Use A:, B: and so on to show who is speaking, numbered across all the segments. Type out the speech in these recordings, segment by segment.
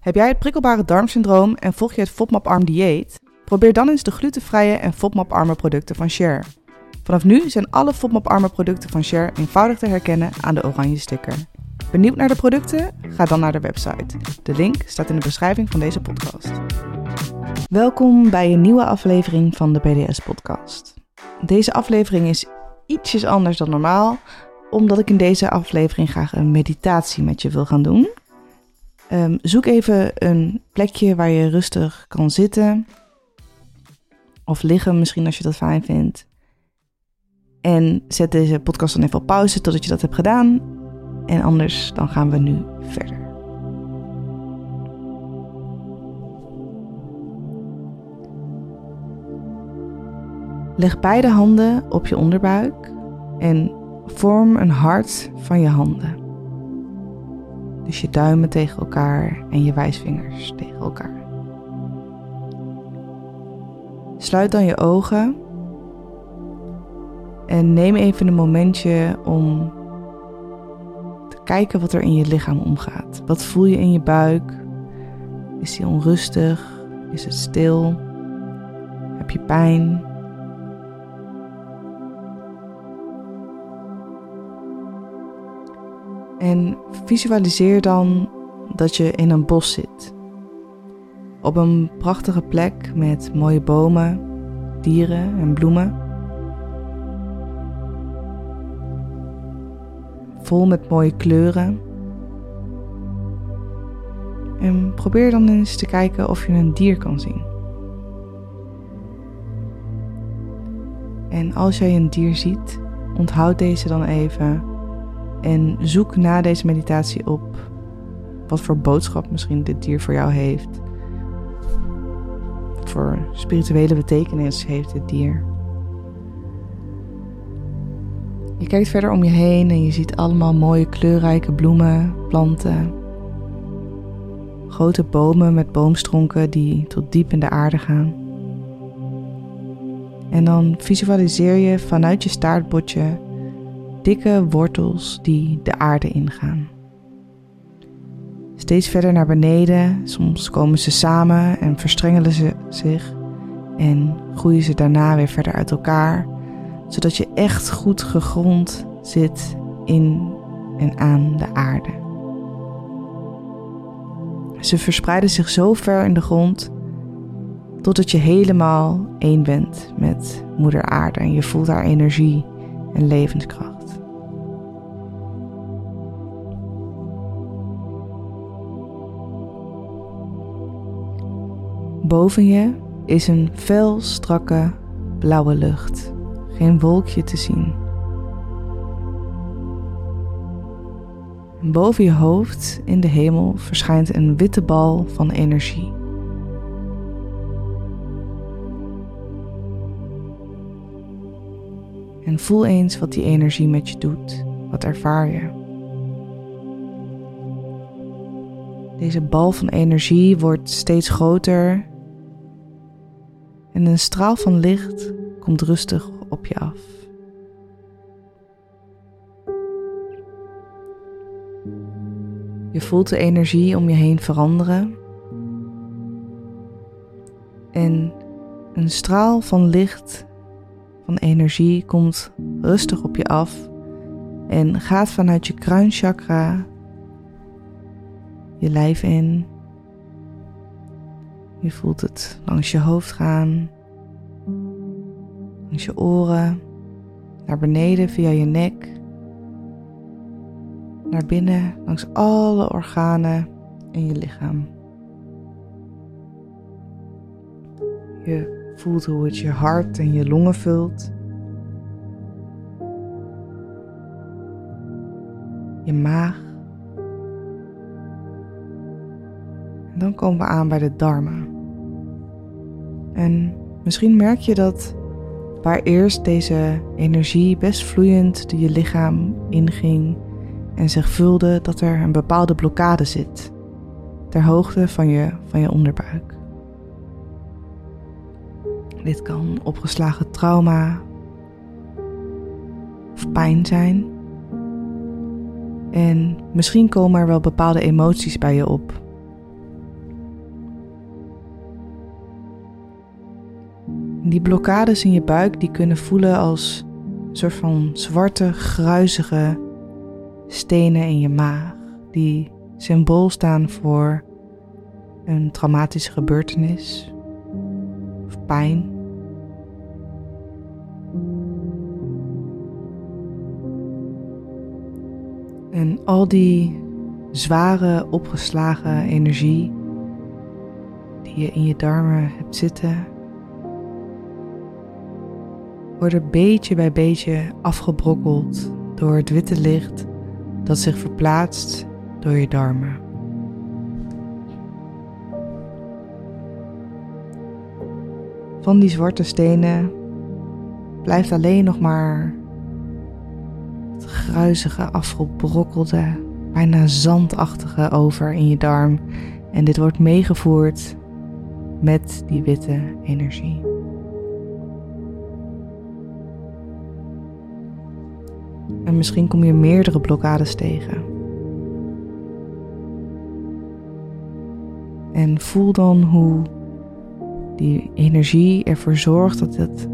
A: Heb jij het prikkelbare darmsyndroom en volg je het FODMAP-arm dieet? Probeer dan eens de glutenvrije en FODMAP-arme producten van Share. Vanaf nu zijn alle FODMAP-arme producten van Share eenvoudig te herkennen aan de oranje sticker. Benieuwd naar de producten? Ga dan naar de website. De link staat in de beschrijving van deze podcast. Welkom bij een nieuwe aflevering van de BDS-podcast. Deze aflevering is ietsjes anders dan normaal, omdat ik in deze aflevering graag een meditatie met je wil gaan doen. Ehm, zoek even een plekje waar je rustig kan zitten. Of liggen misschien als je dat fijn vindt. En zet deze podcast dan even op pauze totdat je dat hebt gedaan. En anders dan gaan we nu verder. Leg beide handen op je onderbuik en vorm een hart van je handen. Dus je duimen tegen elkaar en je wijsvingers tegen elkaar. Sluit dan je ogen en neem even een momentje om te kijken wat er in je lichaam omgaat. Wat voel je in je buik? Is die onrustig? Is het stil? Heb je pijn? En visualiseer dan dat je in een bos zit. Op een prachtige plek met mooie bomen, dieren en bloemen. Vol met mooie kleuren. En probeer dan eens te kijken of je een dier kan zien. En als jij een dier ziet, onthoud deze dan even en zoek na deze meditatie op wat voor boodschap misschien dit dier voor jou heeft. Wat voor spirituele betekenis heeft dit dier. Je kijkt verder om je heen en je ziet allemaal mooie kleurrijke bloemen, planten. Grote bomen met boomstronken die tot diep in de aarde gaan. En dan visualiseer je vanuit je staartbotje dikke wortels die de aarde ingaan. Steeds verder naar beneden, soms komen ze samen en verstrengelen ze zich en groeien ze daarna weer verder uit elkaar, zodat je echt goed gegrond zit in en aan de aarde. Ze verspreiden zich zo ver in de grond totdat je helemaal één bent met Moeder Aarde en je voelt haar energie en levenskracht. Boven je is een fel strakke blauwe lucht, geen wolkje te zien. boven je hoofd in de hemel verschijnt een witte bal van energie. En voel eens wat die energie met je doet. Wat ervaar je? Deze bal van energie wordt steeds groter en een straal van licht komt rustig op je af. Je voelt de energie om je heen veranderen. En een straal van licht, van energie, komt rustig op je af en gaat vanuit je kruinchakra je lijf in je voelt het langs je hoofd gaan, langs je oren, naar beneden via je nek, naar binnen langs alle organen in je lichaam. Je voelt hoe het je hart en je longen vult. Je maag. dan komen we aan bij de darmen. En misschien merk je dat waar eerst deze energie best vloeiend door je lichaam inging en zich vulde, dat er een bepaalde blokkade zit ter hoogte van je, van je onderbuik. Dit kan opgeslagen trauma of pijn zijn. En misschien komen er wel bepaalde emoties bij je op Die blokkades in je buik die kunnen voelen als een soort van zwarte, gruizige stenen in je maag. Die symbool staan voor een traumatische gebeurtenis of pijn. En al die zware opgeslagen energie die je in je darmen hebt zitten, worden beetje bij beetje afgebrokkeld door het witte licht dat zich verplaatst door je darmen. Van die zwarte stenen blijft alleen nog maar het gruizige, afgebrokkelde, bijna zandachtige over in je darm. En dit wordt meegevoerd met die witte energie. En misschien kom je meerdere blokkades tegen. En voel dan hoe die energie ervoor zorgt dat het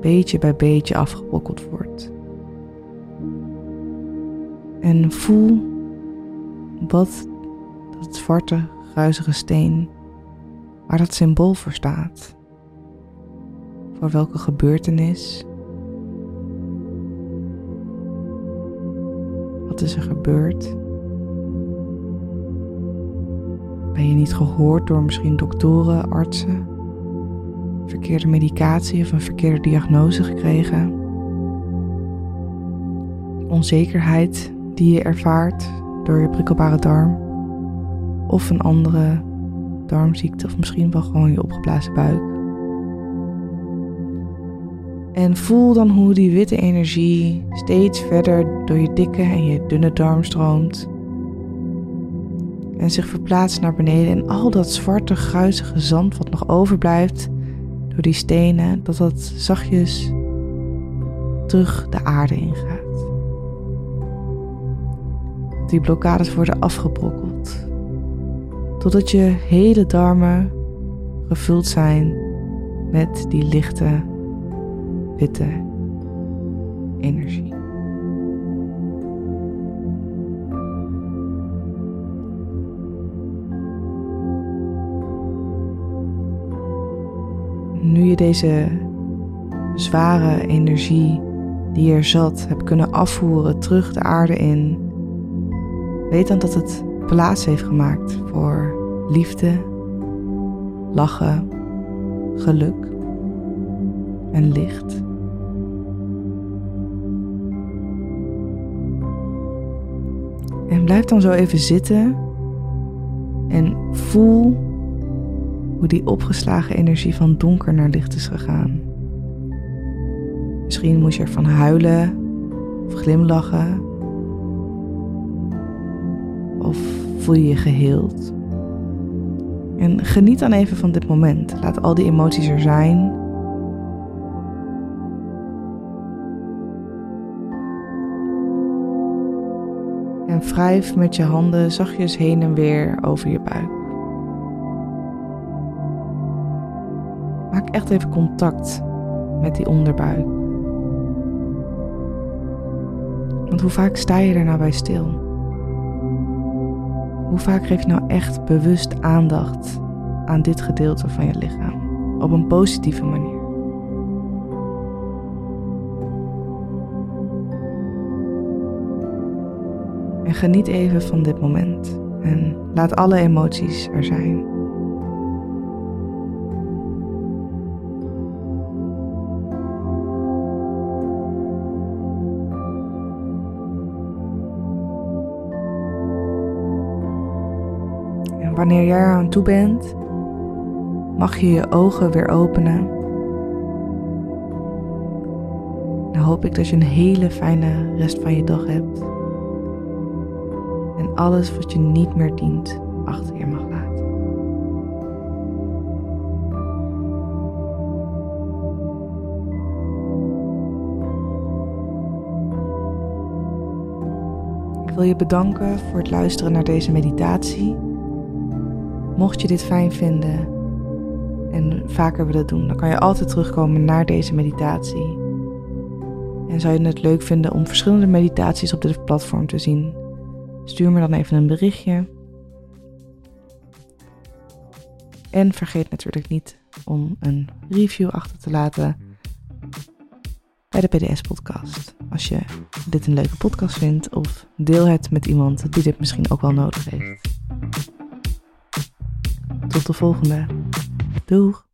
A: beetje bij beetje afgebrokkeld wordt. En voel wat dat zwarte, gruizige steen, waar dat symbool voor staat. Voor welke gebeurtenis. Wat is er gebeurd? Ben je niet gehoord door misschien doktoren, artsen? Verkeerde medicatie of een verkeerde diagnose gekregen? Onzekerheid die je ervaart door je prikkelbare darm? Of een andere darmziekte of misschien wel gewoon je opgeblazen buik? En voel dan hoe die witte energie steeds verder door je dikke en je dunne darm stroomt en zich verplaatst naar beneden. En al dat zwarte, gruizige zand wat nog overblijft door die stenen, dat dat zachtjes terug de aarde ingaat. Die blokkades worden afgebrokkeld. Totdat je hele darmen gevuld zijn met die lichte, witte energie. nu je deze zware energie die er zat hebt kunnen afvoeren terug de aarde in, weet dan dat het plaats heeft gemaakt voor liefde, lachen, geluk en licht. En blijf dan zo even zitten en voel hoe die opgeslagen energie van donker naar licht is gegaan. Misschien moest je ervan huilen of glimlachen. Of voel je je geheeld. En geniet dan even van dit moment. Laat al die emoties er zijn. En wrijf met je handen zachtjes heen en weer over je buik. Maak echt even contact met die onderbuik. Want hoe vaak sta je er nou bij stil? Hoe vaak geef je nou echt bewust aandacht aan dit gedeelte van je lichaam? Op een positieve manier. En geniet even van dit moment. En laat alle emoties er zijn. wanneer jij er aan toe bent, mag je je ogen weer openen. Dan hoop ik dat je een hele fijne rest van je dag hebt. En alles wat je niet meer dient achter je mag laten. Ik wil je bedanken voor het luisteren naar deze meditatie. Mocht je dit fijn vinden, en vaker willen doen, dan kan je altijd terugkomen naar deze meditatie. En zou je het leuk vinden om verschillende meditaties op dit platform te zien? Stuur me dan even een berichtje. En vergeet natuurlijk niet om een review achter te laten bij de PDS-podcast. Als je dit een leuke podcast vindt, of deel het met iemand die dit misschien ook wel nodig heeft. Tot de volgende. Doeg!